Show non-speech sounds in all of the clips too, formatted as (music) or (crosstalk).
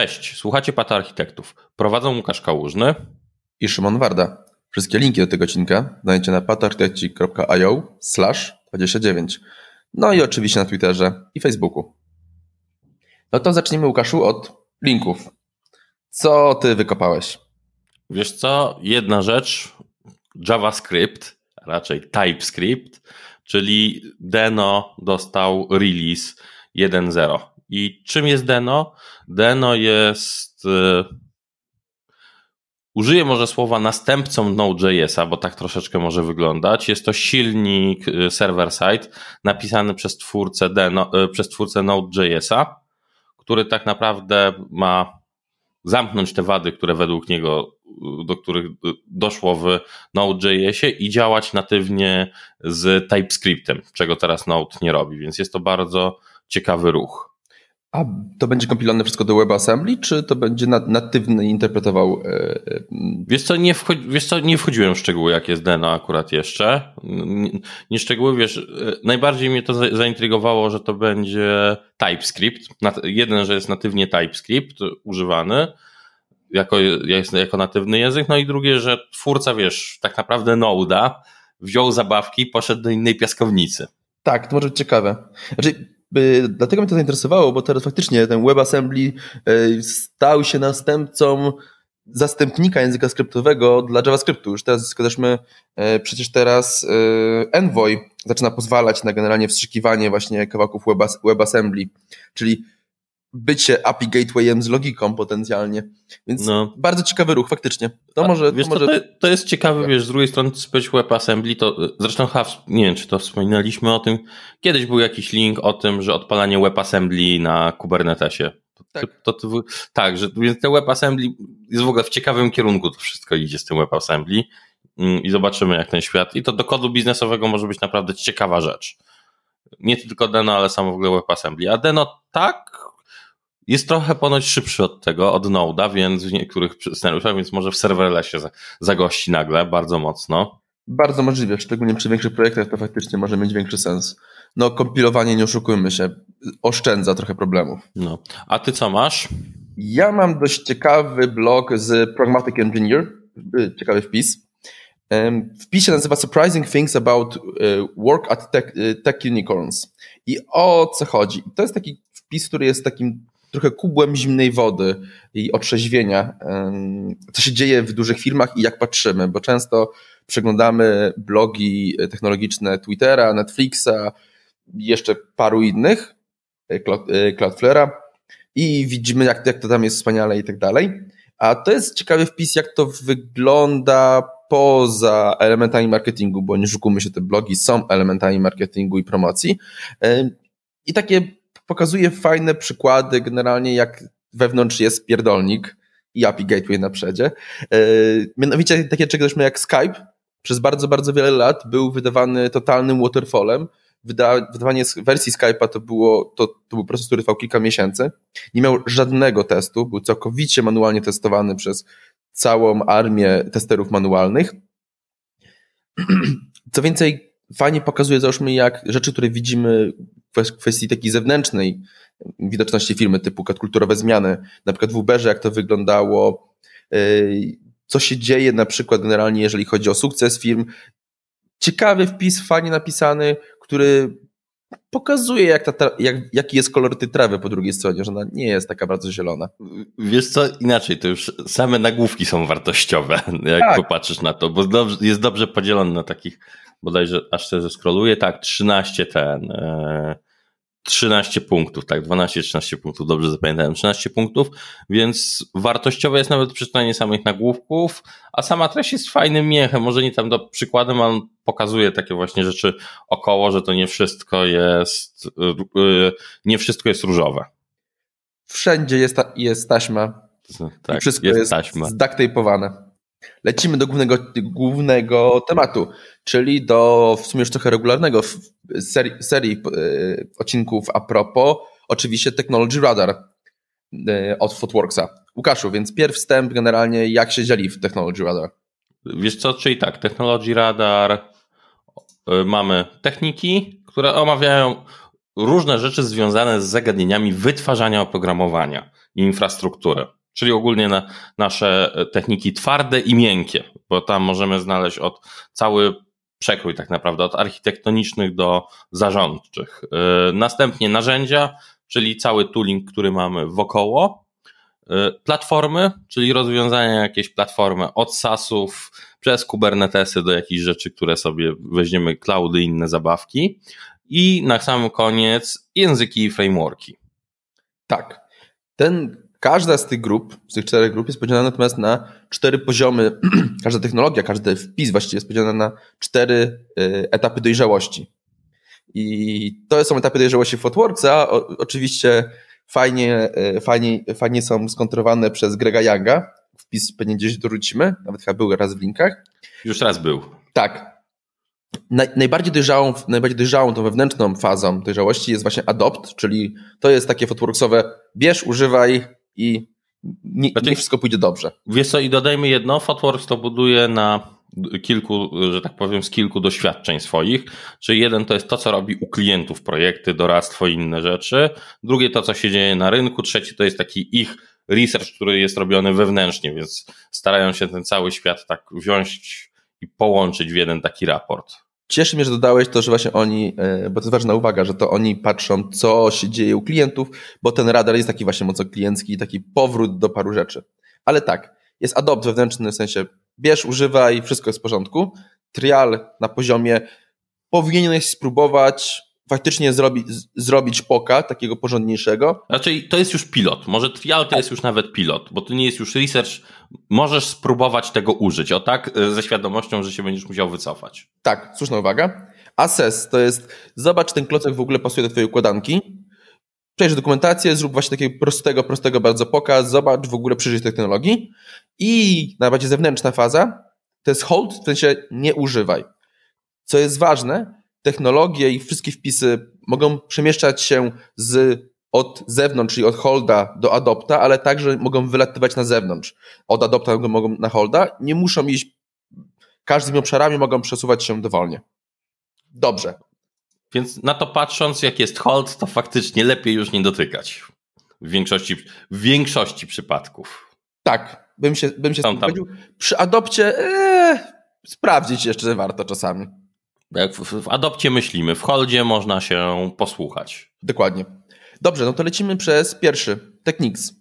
Cześć, słuchacie Pata Architektów. Prowadzą Łukasz Kałużny i Szymon Warda. Wszystkie linki do tego odcinka znajdziecie na patarchitekci.io slash 29. No i oczywiście na Twitterze i Facebooku. No to zacznijmy, Łukaszu, od linków. Co ty wykopałeś? Wiesz co, jedna rzecz, JavaScript, raczej TypeScript, czyli Deno dostał release 1.0. I czym jest Deno? Deno jest. Yy, użyję może słowa następcą Node.js'a, bo tak troszeczkę może wyglądać. Jest to silnik y, server-side napisany przez twórcę, Deno, yy, przez twórcę Node.js'a, który tak naprawdę ma zamknąć te wady, które według niego, do których doszło w Node.jsie i działać natywnie z TypeScriptem, czego teraz Node nie robi, więc jest to bardzo ciekawy ruch. A to będzie kompilowane wszystko do WebAssembly, czy to będzie natywny interpretował? E, e, wiesz co, nie, wiesz co, nie wchodziłem w szczegóły, jak jest Deno akurat jeszcze. Nie, nie szczegóły, wiesz, e, najbardziej mnie to zaintrygowało, że to będzie TypeScript. Jeden, że jest natywnie TypeScript używany jako, jako natywny język, no i drugie, że twórca, wiesz, tak naprawdę Node'a wziął zabawki i poszedł do innej piaskownicy. Tak, to może być ciekawe. Znaczy, Dlatego mnie to zainteresowało, bo teraz faktycznie ten WebAssembly e, stał się następcą zastępnika języka skryptowego dla JavaScriptu. Już teraz składaliśmy e, przecież teraz e, Envoy zaczyna pozwalać na generalnie wstrzykiwanie właśnie kawałków WebAssembly, czyli bycie API gatewayem z logiką potencjalnie. Więc no. bardzo ciekawy ruch, faktycznie. To A, może. Wiesz, to, może... To, to, jest ciekawe, wiesz, z drugiej strony być WebAssembly, to zresztą nie wiem, czy to wspominaliśmy o tym. Kiedyś był jakiś link o tym, że odpalanie WebAssembly na Kubernetesie. Tak. To, to, to, tak, że więc te WebAssembly jest w ogóle w ciekawym kierunku to wszystko idzie z tym WebAssembly mm, i zobaczymy jak ten świat. I to do kodu biznesowego może być naprawdę ciekawa rzecz. Nie tylko Deno, ale samo w ogóle WebAssembly. A Deno tak, jest trochę ponoć szybszy od tego, od Node'a, więc w niektórych scenariuszach, więc może w serverlessie zagości nagle bardzo mocno. Bardzo możliwe, szczególnie przy większych projektach to faktycznie może mieć większy sens. No kompilowanie, nie oszukujmy się, oszczędza trochę problemów. No. A ty co masz? Ja mam dość ciekawy blog z Pragmatic Engineer, ciekawy wpis. Wpis nazywa Surprising Things About e, Work at Tech, e, tech Unicorns. I o co chodzi? To jest taki wpis, który jest takim trochę kubłem zimnej wody i otrzeźwienia, co się dzieje w dużych firmach i jak patrzymy, bo często przeglądamy blogi technologiczne Twittera, Netflixa, jeszcze paru innych, e, e, Cloudflare'a i widzimy, jak, jak to tam jest wspaniale i tak dalej. A to jest ciekawy wpis, jak to wygląda poza elementami marketingu, bo nie szukujmy się, te blogi są elementami marketingu i promocji. I takie pokazuje fajne przykłady generalnie, jak wewnątrz jest pierdolnik i API Gateway na przedzie. E, mianowicie takie czegoś jak Skype przez bardzo, bardzo wiele lat był wydawany totalnym waterfallem. Wyda, wydawanie wersji Skype'a to, było, to, to był proces, który trwał kilka miesięcy. Nie miał żadnego testu, był całkowicie manualnie testowany przez całą armię testerów manualnych. (clears throat) Co więcej, fajnie pokazuje, załóżmy, jak rzeczy, które widzimy kwestii takiej zewnętrznej widoczności firmy, typu kulturowe zmiany, na przykład w Uberze, jak to wyglądało, yy, co się dzieje na przykład generalnie, jeżeli chodzi o sukces firm. Ciekawy wpis, fajnie napisany, który pokazuje, jak ta, jak, jaki jest kolor tej trawy po drugiej stronie, że ona nie jest taka bardzo zielona. Wiesz co, inaczej, to już same nagłówki są wartościowe, (laughs) jak tak. popatrzysz na to, bo dobrze, jest dobrze podzielony na takich bodajże aż sobie zeskroluję, tak, 13 ten, e, 13 punktów, tak, 12-13 punktów, dobrze zapamiętałem, 13 punktów, więc wartościowe jest nawet przeczytanie samych nagłówków, a sama treść jest fajnym miechem, może nie tam do przykładem, ale pokazuje takie właśnie rzeczy około, że to nie wszystko jest, yy, nie wszystko jest różowe. Wszędzie jest, ta, jest taśma. Tak, I wszystko jest, jest taśma. zducktejpowane. Lecimy do głównego, głównego tematu, czyli do w sumie już trochę regularnego serii, serii odcinków a propos, oczywiście Technology Radar e, od Footworksa. Łukaszu, więc pierw wstęp generalnie, jak się dzieli w Technology Radar? Wiesz co, czyli tak, Technology Radar, e, mamy techniki, które omawiają różne rzeczy związane z zagadnieniami wytwarzania oprogramowania. i infrastrukturę. Czyli ogólnie na nasze techniki twarde i miękkie, bo tam możemy znaleźć od cały przekrój tak naprawdę, od architektonicznych do zarządczych. Y, następnie narzędzia, czyli cały tooling, który mamy wokoło. Y, platformy, czyli rozwiązania jakieś platformy od SaaSów przez Kubernetesy do jakichś rzeczy, które sobie weźmiemy, cloudy inne zabawki. I na sam koniec języki i frameworki. Tak. Ten, każda z tych grup, z tych czterech grup jest podzielona natomiast na cztery poziomy, (clears throat) każda technologia, każdy wpis właściwie jest podzielony na cztery y, etapy dojrzałości. I to są etapy dojrzałości w Fotworksa. Oczywiście fajnie, y, fajnie, fajnie są skontrolowane przez Grega Younga. Wpis pewnie gdzieś dorzucimy, nawet chyba był raz w linkach. Już raz był. Tak, najbardziej dojrzałą, najbardziej dojrzałą tą wewnętrzną fazą dojrzałości jest właśnie adopt, czyli to jest takie fotworksowe bierz, używaj i nie, znaczy, nie wszystko pójdzie dobrze. Wiesz co, i dodajmy jedno, Fotworks to buduje na kilku, że tak powiem, z kilku doświadczeń swoich. Czyli jeden to jest to, co robi u klientów projekty, doradztwo i inne rzeczy. Drugie to, co się dzieje na rynku. Trzeci to jest taki ich research, który jest robiony wewnętrznie, więc starają się ten cały świat tak wziąć i połączyć w jeden taki raport. Cieszy mnie, że dodałeś to, że właśnie oni, e, bo to jest ważna uwaga, że to oni patrzą, co się dzieje u klientów, bo ten radar jest taki właśnie mocno kliencki, taki powrót do paru rzeczy. Ale tak, jest adopt wewnętrzny, w sensie bierz, używaj, wszystko jest w porządku. Trial na poziomie powinieneś spróbować, faktycznie zrobi, zrobić poka takiego porządniejszego. Raczej to jest już pilot. Może trial to jest już nawet pilot, bo to nie jest już research. Możesz spróbować tego użyć, o tak, e, ze świadomością, że się będziesz musiał wycofać. Tak, słuszna uwaga. Assess to jest zobacz, ten klocek w ogóle pasuje do twojej układanki. Przejrzyj dokumentację, zrób właśnie takiego prostego, prostego bardzo poka, zobacz w ogóle przyjrzyj technologii. I najbardziej zewnętrzna faza to jest hold, w sensie nie używaj. Co jest ważne, technologie i wszystkie wpisy mogą przemieszczać się z, od zewnątrz, czyli od holda do adopta, ale także mogą wylatywać na zewnątrz. Od adopta mogą na holda. Nie muszą iść każdymi obszarami, mogą przesuwać się dowolnie. Dobrze. Więc na to patrząc, jak jest hold, to faktycznie lepiej już nie dotykać. W większości, w większości przypadków. Tak, bym się, bym się zgodził. Przy adopcie ee, sprawdzić jeszcze warto czasami. Jak w, w adopcie myślimy, w holdzie można się posłuchać. Dokładnie. Dobrze, no to lecimy przez pierwszy. Technics.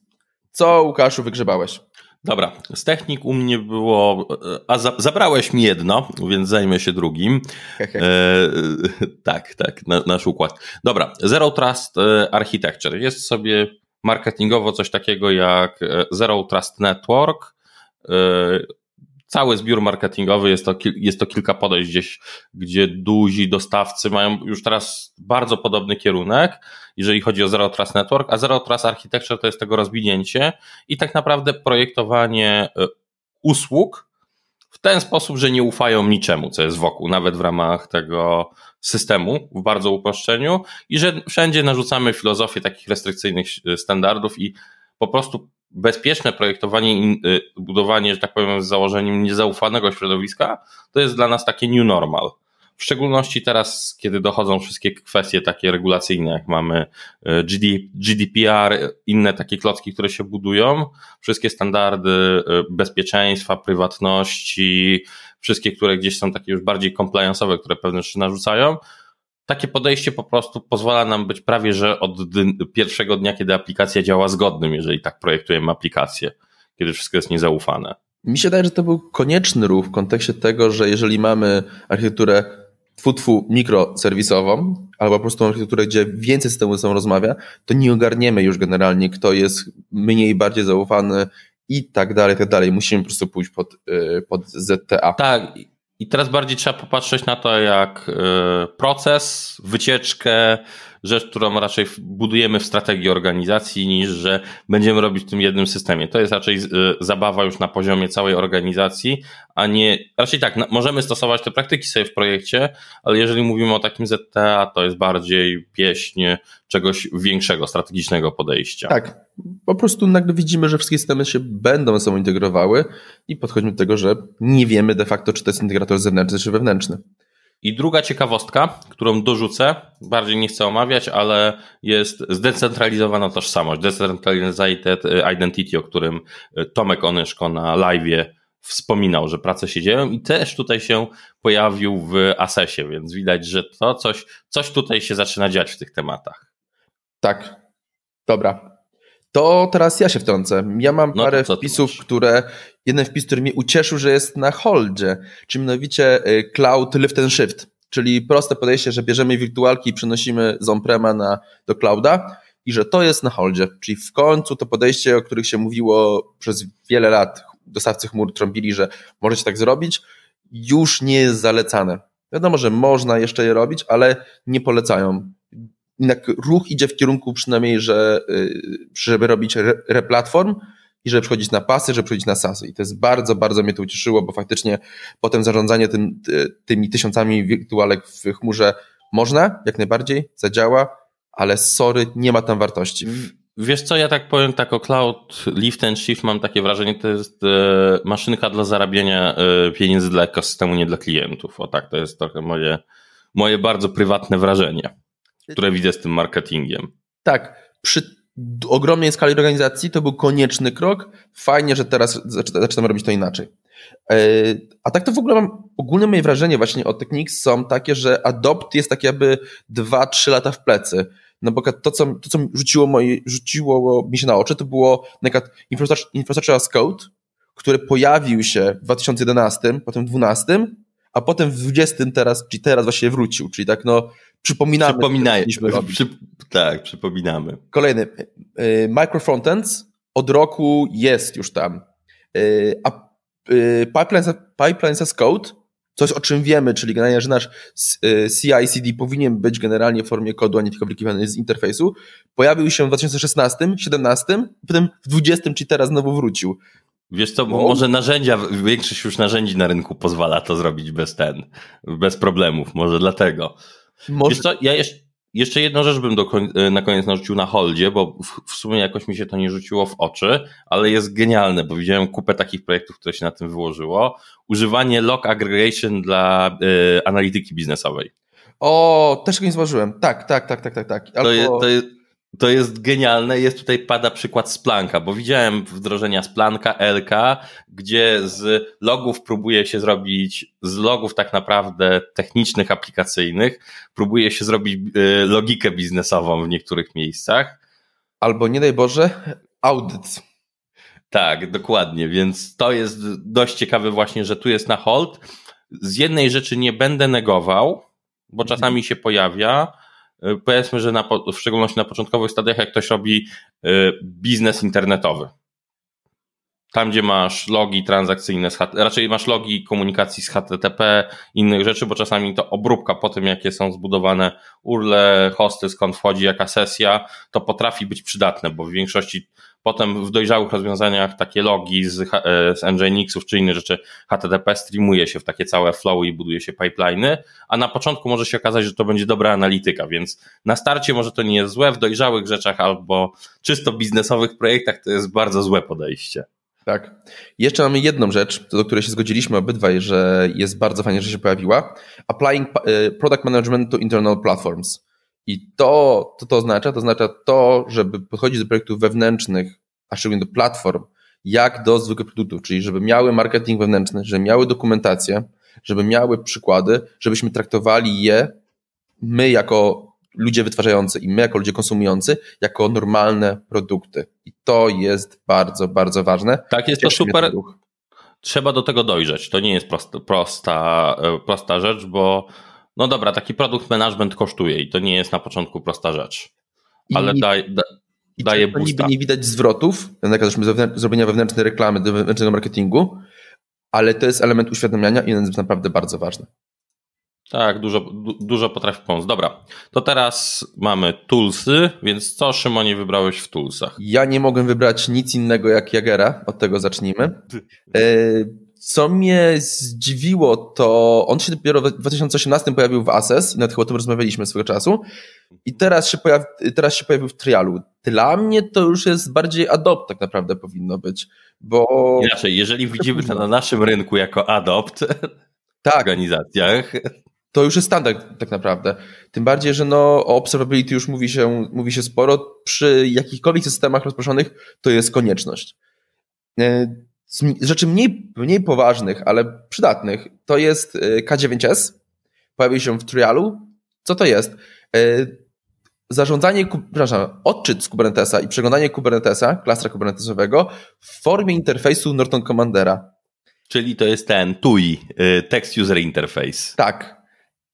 Co, Łukaszu, wygrzebałeś? Dobra, z technik u mnie było, a za, zabrałeś mi jedno, więc zajmę się drugim. e, (laughs) tak, tak, na, nasz układ. Dobra, Zero Trust e, Architecture. Jest sobie marketingowo coś takiego jak e, Zero Trust Network. E, cały zbiór marketingowy, jest to, jest to kilka podejść gdzieś, gdzie duzi dostawcy mają już teraz bardzo podobny kierunek, jeżeli chodzi o Zero Trust Network, a Zero Trust Architecture to jest tego rozwinięcie i tak naprawdę projektowanie e, usług w ten sposób, że nie ufają niczemu, co jest wokół, nawet w ramach tego systemu w bardzo uproszczeniu i że wszędzie narzucamy filozofię takich restrykcyjnych e, standardów i po prostu bezpieczne projektowanie i y, budowanie, że tak powiem, z założeniem niezaufanego środowiska, to jest dla nas takie new normal. W szczególności teraz, kiedy dochodzą wszystkie kwestie takie regulacyjne, jak mamy y, GDPR, inne takie klocki, które się budują, wszystkie standardy y, bezpieczeństwa, prywatności, wszystkie, które gdzieś są takie już bardziej compliance'owe, które pewne rzeczy narzucają, takie podejście po prostu pozwala nam być prawie, że od pierwszego dnia, kiedy aplikacja działa zgodnym, jeżeli tak projektujemy aplikację, kiedy wszystko jest niezaufane. Mi się wydaje, że to był konieczny ruch w kontekście tego, że jeżeli mamy architekturę tfu mikroserwisową, albo po prostu architekturę, gdzie więcej systemów ze sobą rozmawia, to nie ogarniemy już generalnie, kto jest mniej, bardziej zaufany i tak dalej, tak dalej. Musimy po prostu pójść pod, y, pod ZTA. Tak, i teraz bardziej trzeba popatrzeć na to jak e, proces, wycieczkę, rzecz, którą raczej budujemy w strategii organizacji, niż że będziemy robić w tym jednym systemie. To jest raczej e, zabawa już na poziomie całej organizacji, a nie, raczej tak, możemy stosować te praktyki sobie w projekcie, ale jeżeli mówimy o takim ZTA, to jest bardziej pieśń czegoś większego, strategicznego podejścia. Tak, po prostu nagle widzimy, że wszystkie systemy się będą ze sobą integrowały i podchodzimy do tego, że nie wiemy de facto, czy to jest integrator zewnętrzny czy wewnętrzny. I druga ciekawostka, którą dorzucę, bardziej nie chcę omawiać, ale jest zdecentralizowana tożsamość, decentralized identity, o którym Tomek Onyszko na live wspominał, że prace się dzieją i też tutaj się pojawił w Asesie, więc widać, że to coś, coś tutaj się zaczyna dziać w tych tematach. Tak. Dobra. To teraz ja się wtrącę. Ja mam no parę wpisów, które. Jeden wpis, który mnie ucieszył, że jest na holdzie, czyli mianowicie y, Cloud Lift and Shift, czyli proste podejście, że bierzemy wirtualki i przenosimy z on-prema na, do clouda i że to jest na holdzie, czyli w końcu to podejście, o których się mówiło przez wiele lat, dostawcy chmur trąbili, że możecie tak zrobić, już nie jest zalecane. Wiadomo, że można jeszcze je robić, ale nie polecają. Jednak ruch idzie w kierunku przynajmniej, że y, żeby robić replatform i żeby przechodzić na pasy, żeby przechodzić na SASy. I to jest bardzo, bardzo mnie to ucieszyło, bo faktycznie potem zarządzanie tym, tymi tysiącami wirtualek w chmurze można, jak najbardziej, zadziała, ale sorry, nie ma tam wartości. Wiesz co, ja tak powiem tak o Cloud Lift and Shift mam takie wrażenie, to jest e, maszynka do zarabiania e, pieniędzy dla ekosystemu, nie dla klientów. O tak, to jest trochę moje, moje bardzo prywatne wrażenie, które widzę z tym marketingiem. Tak, przy ogromnej skali organizacji to był konieczny krok. Fajnie, że teraz zaczynamy robić to inaczej. E, a tak to w ogóle mam, ogólne moje wrażenie właśnie o Techniques są takie, że Adopt jest tak jakby 2-3 lata w plecy no bo to, co, to, co rzuciło, moje, rzuciło mi się na oczy, to było Infrastructure as Code, który pojawił się w 2011, potem w 2012, a potem w 2020 teraz, czyli teraz właśnie wrócił, czyli tak no przypominamy. Przypominaj, przy, tak, przypominamy. Kolejny. Y, micro Frontends od roku jest już tam. Y, a Pipelines, Pipelines as Code coś, o czym wiemy, czyli generalnie, że nasz CI/CD powinien być generalnie w formie kodu, a nie tylko wykliwany z interfejsu, pojawił się w 2016, 2017, potem w 2020, czyli teraz znowu wrócił. Wiesz co, bo może narzędzia, większość już narzędzi na rynku pozwala to zrobić bez ten, bez problemów, może dlatego. Może... Wiesz co, ja jeszcze, jeszcze jedną rzecz bym do, e, na koniec narzucił na holdzie, bo w, w, sumie jakoś mi się to nie rzuciło w oczy, ale jest genialne, bo widziałem kupę takich projektów, które się na tym wyłożyło. Używanie log aggregation dla y, analityki biznesowej. O, też go nie zważyłem. Tak, tak, tak, tak, tak. tak. Albo... To, jest, to, jest, to jest genialne. Jest tutaj pada przykład Splanka, bo widziałem wdrożenia Splanka, LK, gdzie z logów próbuje się zrobić, z logów tak naprawdę technicznych, aplikacyjnych, próbuje się zrobić y, logikę biznesową w niektórych miejscach. Albo nie daj Boże, audyt. Tak, dokładnie, więc to jest dość ciekawe właśnie, że tu jest na hold. Z jednej rzeczy nie będę negował, bo czasami się pojawia, powiedzmy, że na, w szczególności na początkowych stadiach, jak ktoś robi y, biznes internetowy. Tam, gdzie masz logi transakcyjne, raczej masz logi komunikacji z HTTP, innych rzeczy, bo czasami to obróbka po tym, jakie są zbudowane urle, hosty, skąd wchodzi jaka sesja, to potrafi być przydatne, bo w większości Potem w dojrzałych rozwiązaniach takie logi z, e, z Nginxów czy inne rzeczy HTTP streamuje się w takie całe flowy i buduje się pipeliny, a na początku może się okazać, że to będzie dobra analityka, więc na starcie może to nie jest złe, w dojrzałych rzeczach albo czysto biznesowych projektach to jest bardzo złe podejście. Tak. Jeszcze mamy jedną rzecz, do której się zgodziliśmy obydwaj, że jest bardzo fajnie, że się pojawiła. Applying e, Product Management to Internal Platforms. I to, to to oznacza? To oznacza to, żeby podchodzić do projektów wewnętrznych, a szczególnie do platform, jak do zwykłych produktów, czyli żeby miały marketing wewnętrzny, żeby miały dokumentację, żeby miały przykłady, żebyśmy traktowali je my jako ludzie wytwarzający i my jako ludzie konsumujący jako normalne produkty. I to jest bardzo, bardzo ważne. Tak, jest Cieszy to super. Trzeba do tego dojrzeć. To nie jest prosta, prosta, e, prosta rzecz, bo no dobra, taki produkt management kosztuje i to nie jest na początku prosta rzecz, ale I, daj, da, i daje boosta. niby nie widać zwrotów, nakazaliśmy zrobienia wewnętrznej reklamy, do wewnętrznego marketingu, ale to jest element uświadamiania i on jest naprawdę bardzo ważny. Tak, dużo, du, dużo potrafi pomóc. Dobra, to teraz mamy toolsy, więc co Szymonie wybrałeś w toolsach? Ja nie mogłem wybrać nic innego jak Jagera, od tego zacznijmy. E, co mnie zdziwiło, to on się dopiero w 2018 pojawił w Access, i nawet chyba o tym rozmawialiśmy swego czasu, i teraz się, pojawi, teraz się pojawił w trialu. Dla mnie to już jest bardziej adopt tak naprawdę powinno być, bo... Inaczej, jeżeli widzimy to na naszym rynku jako adopt tak. w organizacjach... to już jest standard tak naprawdę. Tym bardziej, że no, o observability już mówi się, mówi się sporo. Przy jakichkolwiek systemach rozproszonych to jest konieczność. Z rzeczy mniej, mniej poważnych, ale przydatnych, to jest e, K9S. Pojawił się w trialu. Co to jest? E, zarządzanie, przepraszam, odczyt z Kubernetesa i przeglądanie Kubernetesa, klastra kubernetesowego w formie interfejsu Norton Commandera. Czyli to jest ten TUI, Text User Interface. Tak.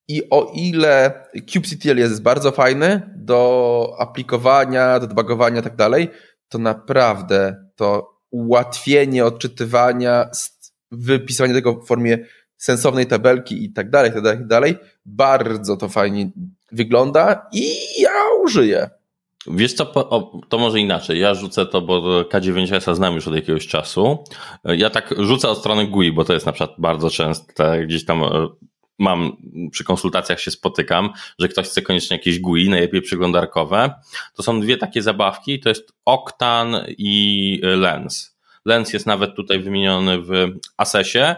I o ile kubectl jest bardzo fajny do aplikowania, do debugowania i tak dalej, to naprawdę to ułatwienie odczytywania, wypisywania tego w formie sensownej tabelki i tak dalej, tak dalej, tak dalej, bardzo to fajnie wygląda i ja użyję. Wiesz co, o, to może inaczej. Ja rzucę to, bo K9S znam już od jakiegoś czasu. Ja tak rzucę od strony GUI, bo to jest na przykład bardzo częste, gdzieś tam e, mam, przy konsultacjach się spotykam, że ktoś chce koniecznie jakieś GUI, najlepiej przeglądarkowe. To są dwie takie zabawki, to jest Octan i Lens. Lens jest nawet tutaj wymieniony w Assesie,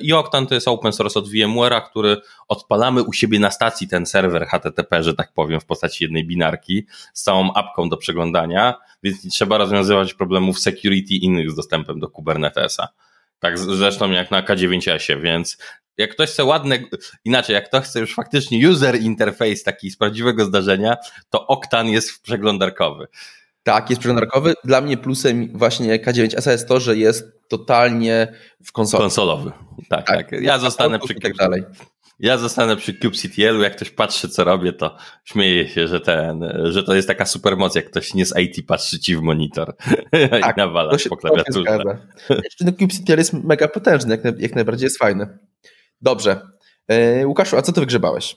i Octan to jest open source od VMware'a, który odpalamy u siebie na stacji ten serwer HTTP, że tak powiem, w postaci jednej binarki z całą apką do przeglądania, więc nie trzeba rozwiązywać problemów security innych z dostępem do Kubernetesa. Tak zresztą jak na K9S-ie, więc jak ktoś chce ładne, inaczej, jak ktoś chce już faktycznie user interface taki z prawdziwego zdarzenia, to Octan jest przeglądarkowy. Tak, jest przeglądarkowy. Dla mnie plusem właśnie K9S jest to, że jest totalnie w konsoli. Konsolowy. Tak, tak. tak. Ja zostanę przy tak dalej. Ja zostanę przy kubectl jak ktoś patrzy, co robię, to śmieje się, że ten, że to jest taka supermoc, jak ktoś nie z IT patrzy ci w monitor (laughs) tak, i nawala po klawiaturze. No, kubectl jest mega potężny, jak, jak najbardziej jest fajny. Dobrze. E, Łukaszu, a co ty wygrzebałeś?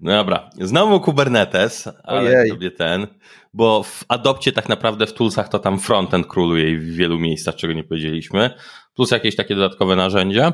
No dobra, znowu Kubernetes, ale Ojej. sobie ten, bo w Adopcie tak naprawdę w toolsach to tam frontend króluje w wielu miejscach, czego nie powiedzieliśmy, plus jakieś takie dodatkowe narzędzia.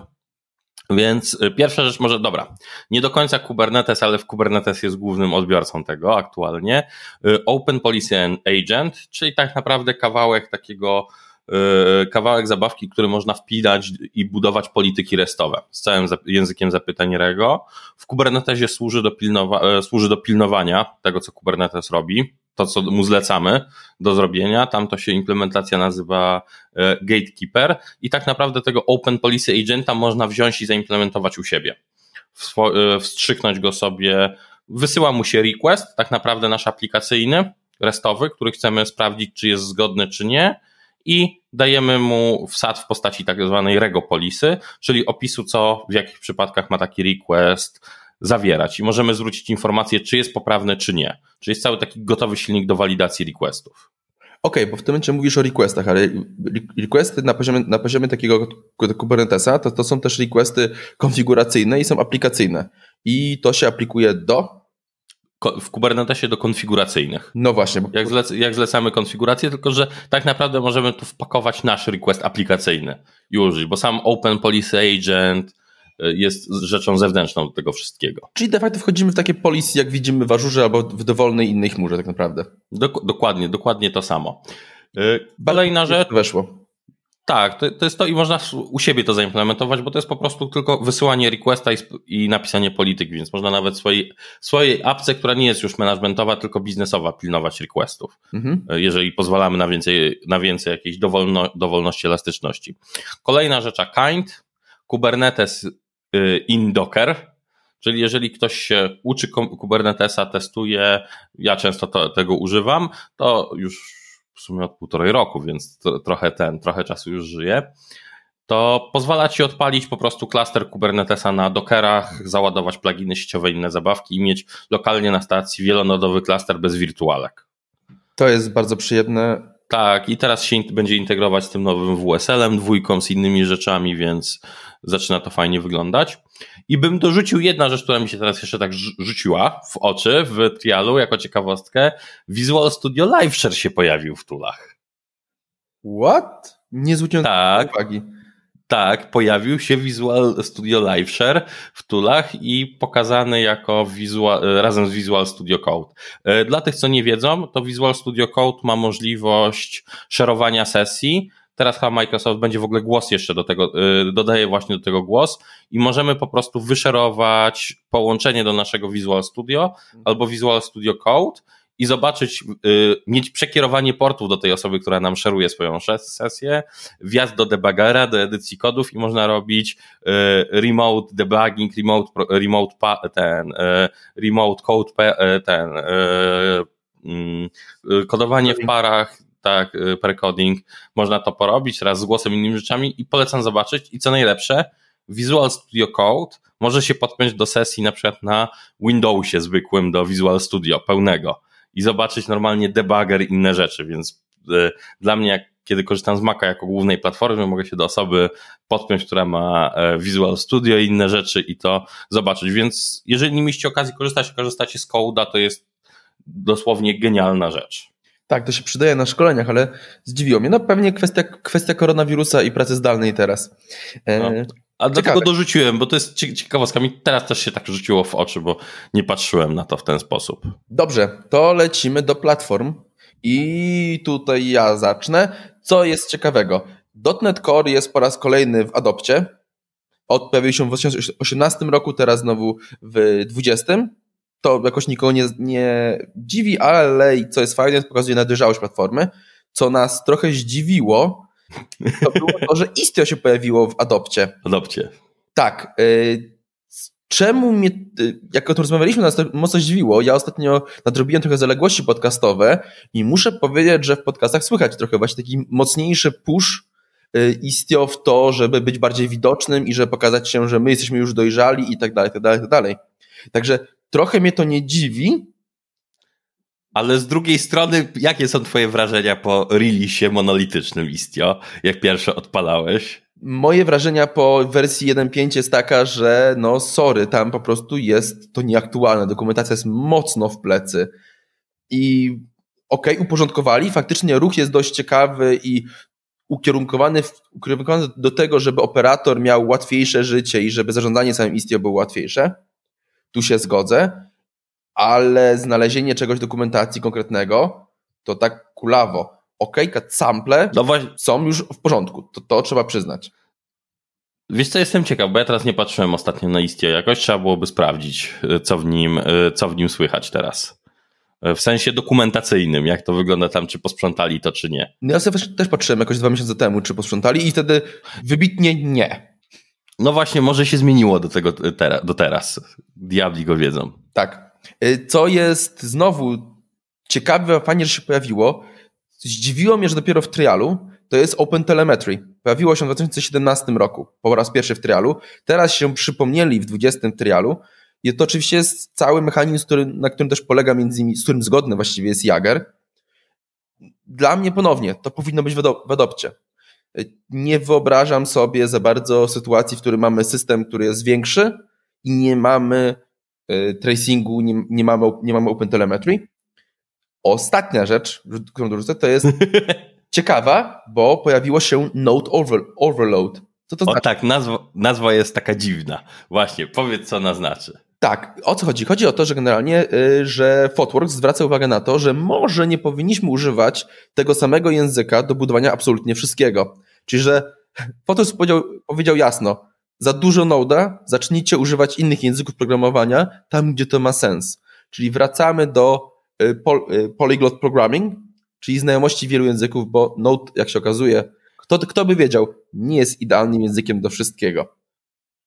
Więc y, pierwsza rzecz może, dobra, nie do końca Kubernetes, ale w Kubernetes jest głównym odbiorcą tego aktualnie. Y, Open Policy Agent, czyli tak naprawdę kawałek takiego E, kawałek zabawki, który można wpinać i budować polityki restowe z całym językiem zapytań Rego. W Kubernetesie służy do, pilnowa e, służy do pilnowania tego, co Kubernetes robi, to, co mu zlecamy do zrobienia. Tam to się implementacja nazywa e, Gatekeeper i tak naprawdę tego Open Policy Agenta można wziąć i zaimplementować u siebie. Wstrzyknąć go sobie, wysyła mu się request, tak naprawdę nasz aplikacyjny, restowy, który chcemy sprawdzić, czy jest zgodny, czy nie i dajemy mu wsad w postaci tak zwanej regopolisy, czyli opisu, co w jakich przypadkach ma taki request zawierać i możemy zwrócić informację, czy jest poprawny, czy nie. Czyli jest cały taki gotowy silnik do walidacji requestów. Okej, okay, bo w tym momencie mówisz o requestach, ale requesty na poziomie, na poziomie takiego Kubernetesa to, to są też requesty konfiguracyjne i są aplikacyjne. I to się aplikuje do w Kubernetesie do konfiguracyjnych. No właśnie. Bo... Jak, zlec jak zlecamy konfigurację, tylko że tak naprawdę możemy tu wpakować nasz request aplikacyjny już, bo sam Open Policy Agent jest rzeczą zewnętrzną do tego wszystkiego. Czyli de facto wchodzimy w takie policy, jak widzimy w Azure albo w dowolnej innej chmurze tak naprawdę. Dok dokładnie, dokładnie to samo. Y, kolejna rzecz. Weszło. Tak, to, to, jest to i można u siebie to zaimplementować, bo to jest po prostu tylko wysyłanie requesta i, i napisanie polityki, więc można nawet swojej, swojej apce, która nie jest już managementowa, tylko biznesowa, pilnować requestów, mhm. jeżeli pozwalamy na więcej, na więcej jakiejś dowolno, dowolności, elastyczności. Kolejna rzecz, kind, Kubernetes in Docker, czyli jeżeli ktoś się uczy Kubernetesa, testuje, ja często to, tego używam, to już w sumie od półtorej roku, więc to, trochę ten, trochę czasu już żyje, to pozwala ci odpalić po prostu klaster Kubernetesa na Dockerach, załadować pluginy sieciowe, inne zabawki i mieć lokalnie na stacji wielonodowy klaster bez wirtualek. To jest bardzo przyjemne. Tak, i teraz się będzie integrować z tym nowym WSL-em, dwójką, z innymi rzeczami, więc zaczyna to fajnie wyglądać. I bym dorzucił jedna rzecz, która mi się teraz jeszcze tak rzuciła w oczy w trialu jako ciekawostkę. Visual Studio Live Share się pojawił w tulach. What? Nie zwróciłem tak, uwagi. Tak, pojawił się Visual Studio Live Share w tulach i pokazany jako visual, razem z Visual Studio Code. E, dla tych, co nie wiedzą, to Visual Studio Code ma możliwość szerowania sesji Teraz chyba Microsoft będzie w ogóle głos jeszcze do tego, yy, dodaje właśnie do tego głos i możemy po prostu wyszerować połączenie do naszego Visual Studio mhm. albo Visual Studio Code i zobaczyć, y, mieć przekierowanie portów do tej osoby, która nam szeruje swoją sesję, wjazd do debugera, do edycji kodów i można robić y, remote debugging, remote, remote ten, y, remote code, ten, mm, kodowanie w parach, tak, precoding, można to porobić raz z głosem, innymi rzeczami i polecam zobaczyć. I co najlepsze, Visual Studio Code może się podpiąć do sesji na przykład na Windowsie zwykłym do Visual Studio pełnego i zobaczyć normalnie debugger i inne rzeczy, więc y, dla mnie, jak kiedy korzystam z Maca jako głównej platformy, mogę się do osoby podpiąć, która ma e, Visual Studio i inne rzeczy i to zobaczyć. Więc jeżeli nie mieliście okazji korzystać, korzystacie z Code'a, to jest dosłownie genialna rzecz. Tak, to się przydaje na szkoleniach, ale zdziwiło mnie. No pewnie kwestia, kwestia koronawirusa i pracy zdalnej teraz. E, no. A dlatego dorzuciłem, bo to jest ciekawostka. Mi teraz też się tak rzuciło w oczy, bo nie patrzyłem na to w ten sposób. Dobrze, to lecimy do platform. I tutaj ja zacznę. Co jest ciekawego? .NET Core jest po raz kolejny w adopcie. Od pojawił się w 2018 roku, teraz znowu w 2020. To jakoś nikogo nie, nie dziwi, ale co jest fajne, pokazuje nadejrzałość platformy. Co nas trochę zdziwiło, to było to, że Istio się pojawiło w adopcie. Adopcie. Tak. Y, czemu mnie, y, jak o tym rozmawialiśmy, nas to mocno zdziwiło. Ja ostatnio nadrobiłem trochę zaległości podcastowe i muszę powiedzieć, że w podcastach słychać trochę właśnie taki mocniejszy push y, Istio w to, żeby być bardziej widocznym i żeby pokazać się, że my jesteśmy już dojrzali i tak dalej, tak dalej, tak dalej. Także trochę mnie to nie dziwi, ale z drugiej strony, jakie są twoje wrażenia po releasie monolitycznym Istio, jak pierwsze odpalałeś? Moje wrażenia po wersji 1.5 jest taka, że no sorry, tam po prostu jest to nieaktualne. Dokumentacja jest mocno w plecy. I okej, okay, uporządkowali, faktycznie ruch jest dość ciekawy i ukierunkowany, w, ukierunkowany do tego, żeby operator miał łatwiejsze życie i żeby zarządzanie samym Istio było łatwiejsze. Tu się zgodzę ale znalezienie czegoś dokumentacji konkretnego to tak kulawo. OK, sample no właśnie. są już w porządku, to, to trzeba przyznać. Wiesz co, jestem ciekaw, bo ja teraz nie patrzyłem ostatnio na Istio jakoś, trzeba byłoby sprawdzić, co w nim, co w nim słychać teraz. W sensie dokumentacyjnym, jak to wygląda tam, czy posprzątali to, czy nie. No ja sobie też patrzyłem jakoś dwa miesiące temu, czy posprzątali i wtedy wybitnie nie. No właśnie, może się zmieniło do tego do teraz. Diabli go wiedzą. Tak. Y, co jest znowu ciekawe, fajnie, że się pojawiło. Zdziwiło mnie, że dopiero w trialu to jest Open Telemetry. Pojawiło się w 2017 roku, po raz pierwszy w trialu. Teraz się przypomnieli w 20 trialu. I to oczywiście jest cały mechanizm, który, na którym też polega między innymi, z którym zgodny właściwie jest Jager. Dla mnie ponownie, to powinno być w, adopcie. Nie wyobrażam sobie za bardzo sytuacji, w której mamy system, który jest większy i nie mamy tracingu, nie, nie, mamy, nie mamy OpenTelemetry. Ostatnia rzecz, którą dorzucę, to jest (laughs) ciekawa, bo pojawiło się Node over, Overload. Co to o, znaczy? tak, nazwa, nazwa jest taka dziwna. Właśnie, powiedz co ona znaczy. Tak, o co chodzi? Chodzi o to, że generalnie, y, że Fotworks zwraca uwagę na to, że może nie powinniśmy używać tego samego języka do budowania absolutnie wszystkiego. Czyli, że (laughs) Fotworks powiedział, powiedział jasno, za dużo Node'a, zacznijcie używać innych języków programowania tam, gdzie to ma sens. Czyli wracamy do y, y, polyglot programming, czyli znajomości wielu języków, bo Node, jak się okazuje, kto, kto by wiedział, nie jest idealnym językiem do wszystkiego.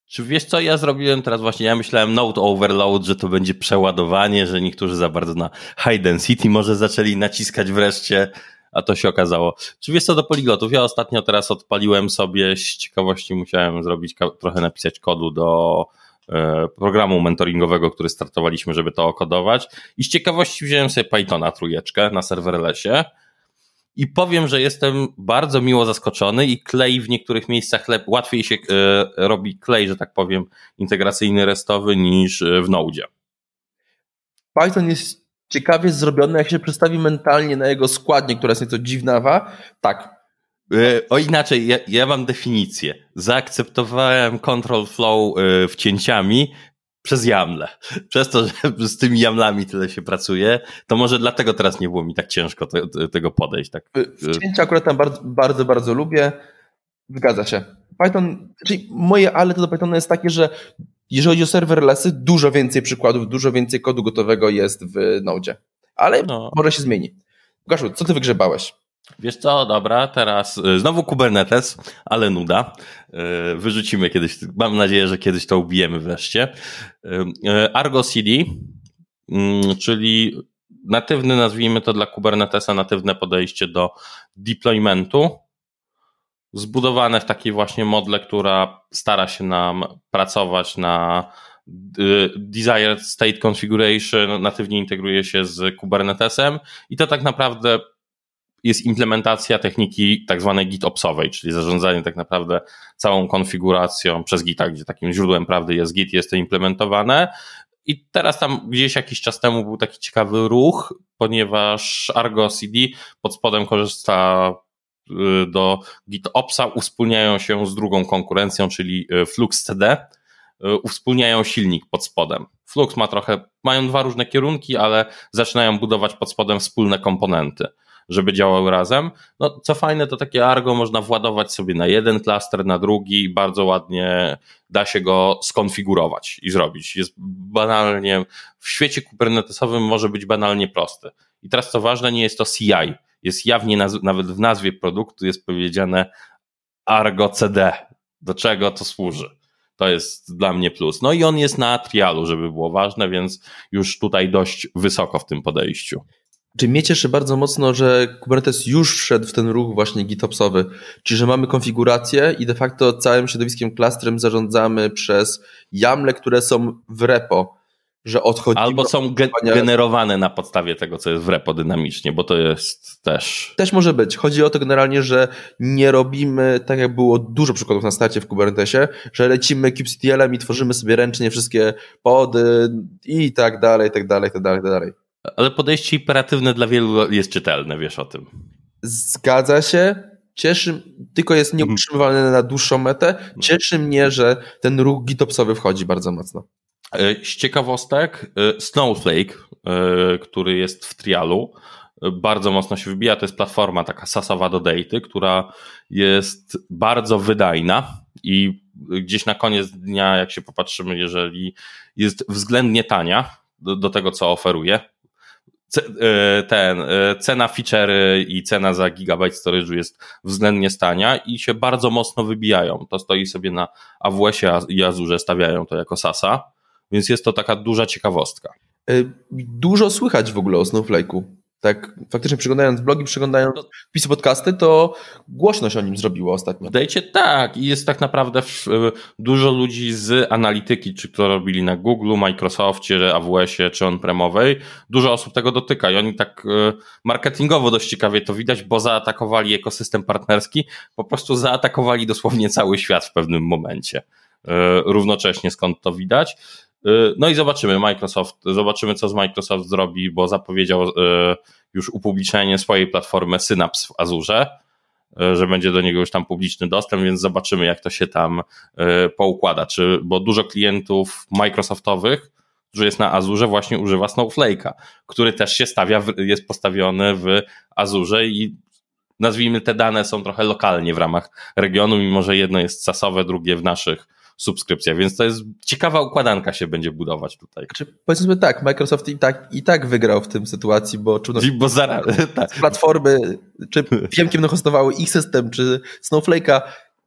Czy wiesz co ja zrobiłem teraz właśnie? Ja myślałem Node Overload, że to będzie przeładowanie, że niektórzy za bardzo na high density może zaczęli naciskać wreszcie a to się okazało. Czy wiesz co do poliglotów? Ja ostatnio teraz odpaliłem sobie, z ciekawości musiałem zrobić, trochę napisać kodu do e, programu mentoringowego, który startowaliśmy, żeby to okodować i z ciekawości wziąłem sobie Pythona trójeczkę na serverlessie i powiem, że jestem bardzo miło zaskoczony i klej w niektórych miejscach łatwiej się e, robi klej, że tak powiem, integracyjny restowy niż e, w Node. Python jest ciekawie zrobione, jak się przedstawi mentalnie na jego składnię, która jest nieco dziwnawa. Tak. E, o inaczej, ja, ja mam definicję. Zaakceptowałem control flow e, wcięciami, przez YAMLe. (laughs) Przez to, że z tymi YAMLami tyle się pracuje, to może dlatego teraz nie było mi tak ciężko te, tego podejść. Tak. Wcięcia akurat tam bardzo, bardzo, bardzo lubię. Zgadza się. Python, czyli moje ale to do Pythona jest takie, że jeżeli chodzi o serverlessy, dużo więcej przykładów, dużo więcej kodu gotowego jest w Node. Ale no. może się zmieni. Łukaszu, co ty wygrzebałeś? Wiesz co, dobra, teraz y, znowu Kubernetes, ale nuda. Y, wyrzucimy kiedyś, mam nadzieję, że kiedyś to ubijemy wreszcie. Y, Argo CD, mm, czyli natywny, nazwijmy to dla Kubernetesa, natywne podejście do deploymentu, zbudowane w takiej właśnie modle, która stara się nam pracować na desired state configuration, natywnie integruje się z Kubernetesem i to tak naprawdę jest implementacja techniki tak zwanej GitOpsowej, czyli zarządzanie tak naprawdę całą konfiguracją przez Gita, gdzie takim źródłem prawdy jest Git, jest to implementowane. I teraz tam gdzieś jakiś czas temu był taki ciekawy ruch, ponieważ Argo CD pod spodem korzysta y, do GitOpsa, uspólniają się z drugą konkurencją, czyli y, Flux CD, y, uwspólniają silnik pod spodem. Flux ma trochę, mają dwa różne kierunki, ale zaczynają budować pod spodem wspólne komponenty żeby działały razem. No, co fajne, to takie Argo można władować sobie na jeden klaster, na drugi bardzo ładnie da się go skonfigurować i zrobić. Jest banalnie, w świecie kubernetesowym może być banalnie prosty. I teraz co ważne, nie jest to CI. Jest jawnie, nawet w nazwie produktu jest powiedziane Argo CD. Do czego to służy? To jest dla mnie plus. No i on jest na trialu, żeby było ważne, więc już tutaj dość wysoko w tym podejściu. Czy mnie cieszy bardzo mocno, że Kubernetes już wszedł w ten ruch właśnie GitOpsowy, czyli że mamy konfigurację i de facto całym środowiskiem klastrem zarządzamy przez YAMLe, które są w repo, że odchodzi. Albo są ge generowane na podstawie tego, co jest w repo dynamicznie, bo to jest też. Też może być. Chodzi o to generalnie, że nie robimy, tak jak było dużo przykładów na starcie w Kubernetesie, że lecimy kubectl-em i tworzymy sobie ręcznie wszystkie pody i tak dalej, i tak dalej, i tak dalej, i tak dalej. Ale podejście imperatywne dla wielu jest czytelne, wiesz o tym. Zgadza się. Cieszy, tylko jest mhm. nieutrzymywalne na dłuższą metę. Cieszy mnie, że ten ruch GitOpsowy wchodzi bardzo mocno. E, z ciekawostek, e, Snowflake, e, który jest w trialu, bardzo mocno się wybija. To jest platforma taka sasowa do daty, która jest bardzo wydajna i gdzieś na koniec dnia, jak się popatrzymy, jeżeli jest względnie tania do, do tego, co oferuje, ten, cena feature i cena za gigabyte storage'u jest względnie stania i się bardzo mocno wybijają. To stoi sobie na AWS-ie i Azure stawiają to jako SASA, więc jest to taka duża ciekawostka. E, dużo słychać w ogóle o Snowflake'u tak faktycznie przeglądając blogi, przeglądając wpisy podcasty, to głośność o nim zrobiło ostatnio. Dajcie tak i jest tak naprawdę dużo ludzi z analityki, czy to robili na Google, Microsoftie, AWS-ie, czy on-premowej, dużo osób tego dotyka i oni tak e, marketingowo dość ciekawie to widać, bo zaatakowali ekosystem partnerski, po prostu zaatakowali dosłownie cały świat w pewnym momencie. Równocześnie skąd to widać. Y, no i zobaczymy Microsoft, zobaczymy co z Microsoft zrobi, bo zapowiedział y, już upublicznienie swojej platformy Synapse w Azure, y, że będzie do niego już tam publiczny dostęp, więc zobaczymy jak to się tam poukłada, czy, bo dużo klientów Microsoftowych, którzy jest na Azure właśnie używa Snowflake'a, który też się stawia, jest postawiony w Azure i nazwijmy te dane są trochę lokalnie w ramach regionu, mimo że jedno jest sasowe, drugie w naszych subskrypcja, więc to jest ciekawa układanka się będzie budować tutaj. Czy powiedzmy tak, Microsoft i tak, i tak wygrał w tym sytuacji, bo czujność bo zaraz, (laughs) (laughs) tak. platformy, czy Piemkiem hostowały ich system, czy Snowflake'a,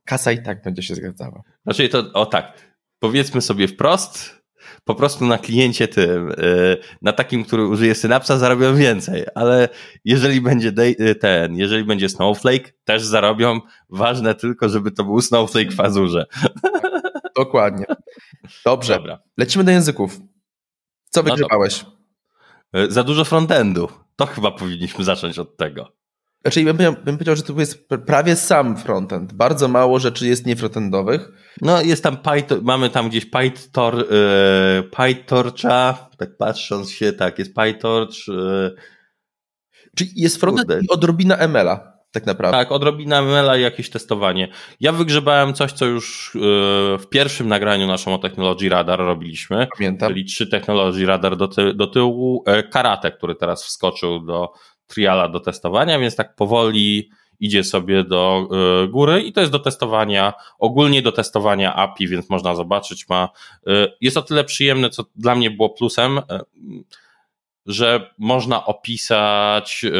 kasa i tak będzie się zgadzała. Znaczy to, o tak, powiedzmy sobie wprost, po prostu na kliencie tym, y, na takim, który użyje Synapsa zarobią więcej, ale jeżeli będzie ten, jeżeli będzie Snowflake, też zarobią, ważne tylko, żeby to był Snowflake w Azurze. Dokładnie. Dobrze. Dobra. Lecimy do języków. Co wygrzebałeś? No Za dużo frontendu. To chyba powinniśmy zacząć od tego. Znaczy, bym, bym powiedział, że to jest prawie sam frontend. Bardzo mało rzeczy jest niefrontendowych. No, jest tam Python, mamy tam gdzieś PyTor, yy, PyTorcha, tak patrząc się, tak, jest PyTorch. Yy, Czyli jest frontend Kurde. i odrobina ML-a. Tak naprawdę. Tak, odrobina mela i jakieś testowanie. Ja wygrzebałem coś, co już yy, w pierwszym nagraniu naszą o Technology Radar robiliśmy. Pamiętam. Czyli trzy Technology Radar do, ty do tyłu. E, karate, który teraz wskoczył do triala do testowania, więc tak powoli idzie sobie do y, góry i to jest do testowania, ogólnie do testowania API, więc można zobaczyć, ma, jest o tyle przyjemne, co dla mnie było plusem, że można opisać y,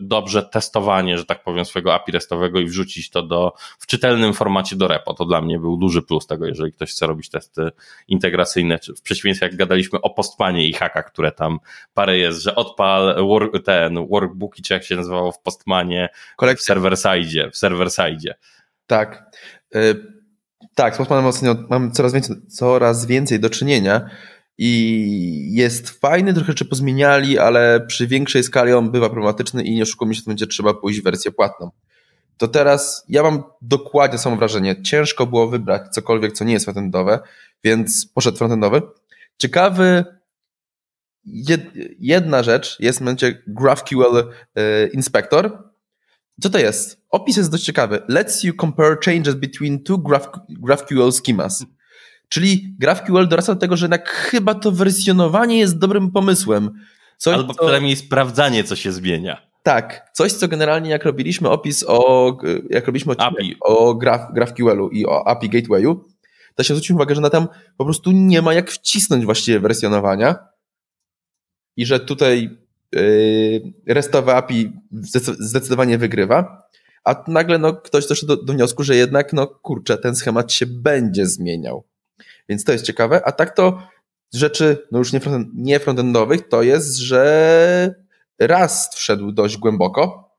dobrze testowanie, że tak powiem, swojego API restowego i wrzucić to do, w czytelnym formacie do repo. To dla mnie był duży plus tego, jeżeli ktoś chce robić testy integracyjne, w przeciwieństwie jak gadaliśmy o postmanie i hakach, które tam parę jest, że odpal work, ten workbooki, czy jak się nazywało w postmanie, w server side, w server side. Tak. Y, tak, z postmanem mamy coraz więcej, coraz więcej do czynienia i jest fajny, trochę rzeczy pozmieniali, ale przy większej skali on bywa problematyczny i nie oszukujmy się, to będzie trzeba pójść w wersję płatną. To teraz ja mam dokładnie samo wrażenie. Ciężko było wybrać cokolwiek, co nie jest frontendowe, więc poszedł frontendowy. Ciekawy jedna rzecz jest w momencie GraphQL e, Inspector. Co to jest? Opis jest dość ciekawy. Lets you compare changes between two GraphQL schemas. Czyli GraphQL dorasta do tego, że jednak chyba to wersjonowanie jest dobrym pomysłem. Coś, Albo co... przynajmniej sprawdzanie, co się zmienia. Tak, coś, co generalnie jak robiliśmy opis o, jak robiliśmy API. o Graph, GraphQL-u i o API Gatewayu, to się zwrócić uwagę, że na tam po prostu nie ma jak wcisnąć właściwie wersjonowania i że tutaj yy, restowe API zdecydowanie wygrywa, a nagle no, ktoś doszedł do, do wniosku, że jednak, no kurczę, ten schemat się będzie zmieniał. Więc to jest ciekawe. A tak to rzeczy, no już nie, front, nie frontendowych, to jest, że Rust wszedł dość głęboko.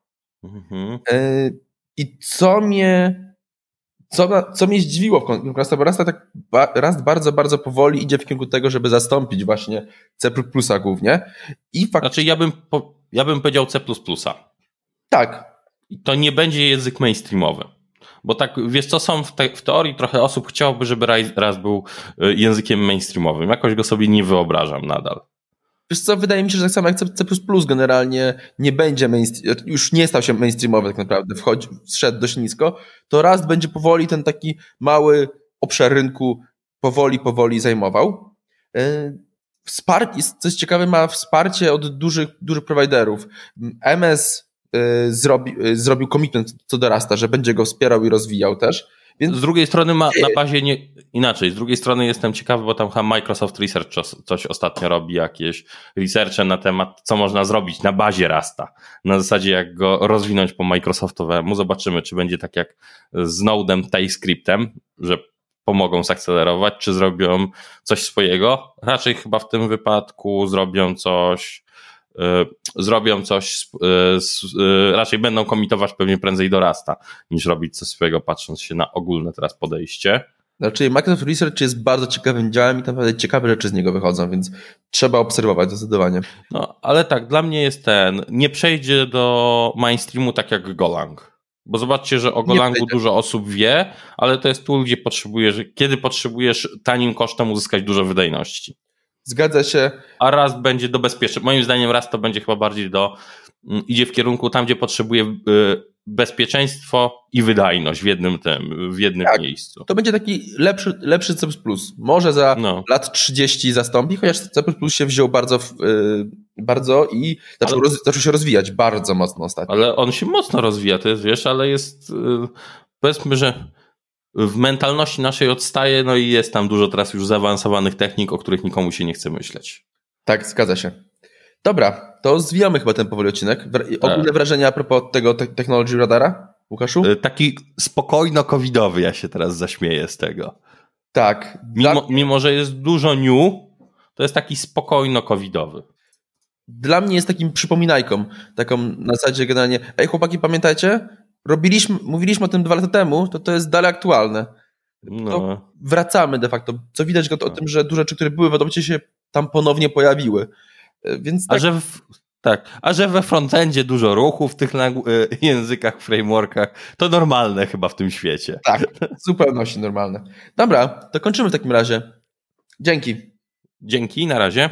Mhm. E, I co mnie co, co mnie zdziwiło w kontekście, bo Rust, tak, Rust bardzo, bardzo powoli idzie w kierunku tego, żeby zastąpić właśnie C++ głównie. I fakt... Znaczy ja bym, po, ja bym powiedział C++. Tak. I to nie będzie język mainstreamowy. Bo tak, wiesz co, są w, te, w teorii trochę osób chciałoby, żeby raz był y, językiem mainstreamowym. Jakoś go sobie nie wyobrażam nadal. Wiesz co, wydaje mi się, że tak samo jak C++ generalnie nie będzie mainstream, już nie stał się mainstreamowy tak naprawdę, wchodzi, zszedł dość nisko, to raz będzie powoli ten taki mały obszar rynku powoli, powoli zajmował. Y, wsparcie, coś ciekawe, ma wsparcie od dużych, dużych prowajderów. MS zrobi, y, zrobił commitment co do Rasta, że będzie go wspierał i rozwijał też. Więc... Z drugiej strony ma na bazie nie, inaczej. Z drugiej strony jestem ciekawy, bo tam chyba Microsoft Research coś ostatnio robi, jakieś researche na temat, co można zrobić na bazie Rasta. Na zasadzie, jak go rozwinąć po Microsoftowemu. Zobaczymy, czy będzie tak jak z Node'em, TypeScriptem, że pomogą zakcelerować, czy zrobią coś swojego. Raczej chyba w tym wypadku zrobią coś zrobią coś, e, e, raczej będą komitować pewnie prędzej do Rasta, niż robić coś swojego, patrząc się na ogólne teraz podejście. Znaczy Microsoft Research jest bardzo ciekawym działem i naprawdę ciekawe rzeczy z niego wychodzą, więc trzeba obserwować zdecydowanie. No, ale tak, dla mnie jest ten, nie przejdzie do mainstreamu tak jak Golang. Bo zobaczcie, że o Golangu dużo osób wie, ale to jest tool, gdzie potrzebujesz, kiedy potrzebujesz tanim kosztem uzyskać dużo wydajności. Zgadza się. A raz będzie do bezpieczeństwa. Moim zdaniem raz to będzie chyba bardziej do, mm, idzie w kierunku tam, gdzie potrzebuje y, bezpieczeństwo i wydajność w jednym tym, w jednym tak, miejscu. To będzie taki lepszy, lepszy C++. Może za no. lat 30 zastąpi, chociaż C++ się wziął bardzo, yy, bardzo i zaczął, ale, roz, zaczął, się rozwijać bardzo mocno ostatnio. Ale on się mocno rozwija, to jest, wiesz, ale jest, yy, powiedzmy, że w mentalności naszej odstaje, no i jest tam dużo teraz już zaawansowanych technik, o których nikomu się nie chce myśleć. Tak, zgadza się. Dobra, to zwijamy chyba ten powoli odcinek. Ogólne tak. wrażenia a propos tego te Technology Radara, Łukaszu? E, taki spokojno-covidowy, ja się teraz zaśmieję z tego. Tak. Mimo, dla... mimo że jest dużo new, to jest taki spokojno-covidowy. Dla mnie jest takim przypominajką, taką na zasadzie generalnie, ej chłopaki, pamiętajcie, robiliśmy, mówiliśmy o tym dwa lata temu, to to jest dalej aktualne. No. wracamy de facto. Co widać o, o tym, że duże rzeczy, które były w Adopcie się tam ponownie pojawiły. E, więc tak. A że w, tak, a że we frontendzie dużo ruchu w tych e, językach, frameworkach, to normalne chyba w tym świecie. Tak, w zupełności normalne. Dobra, to kończymy w takim razie. Dzięki. Dzięki, na razie.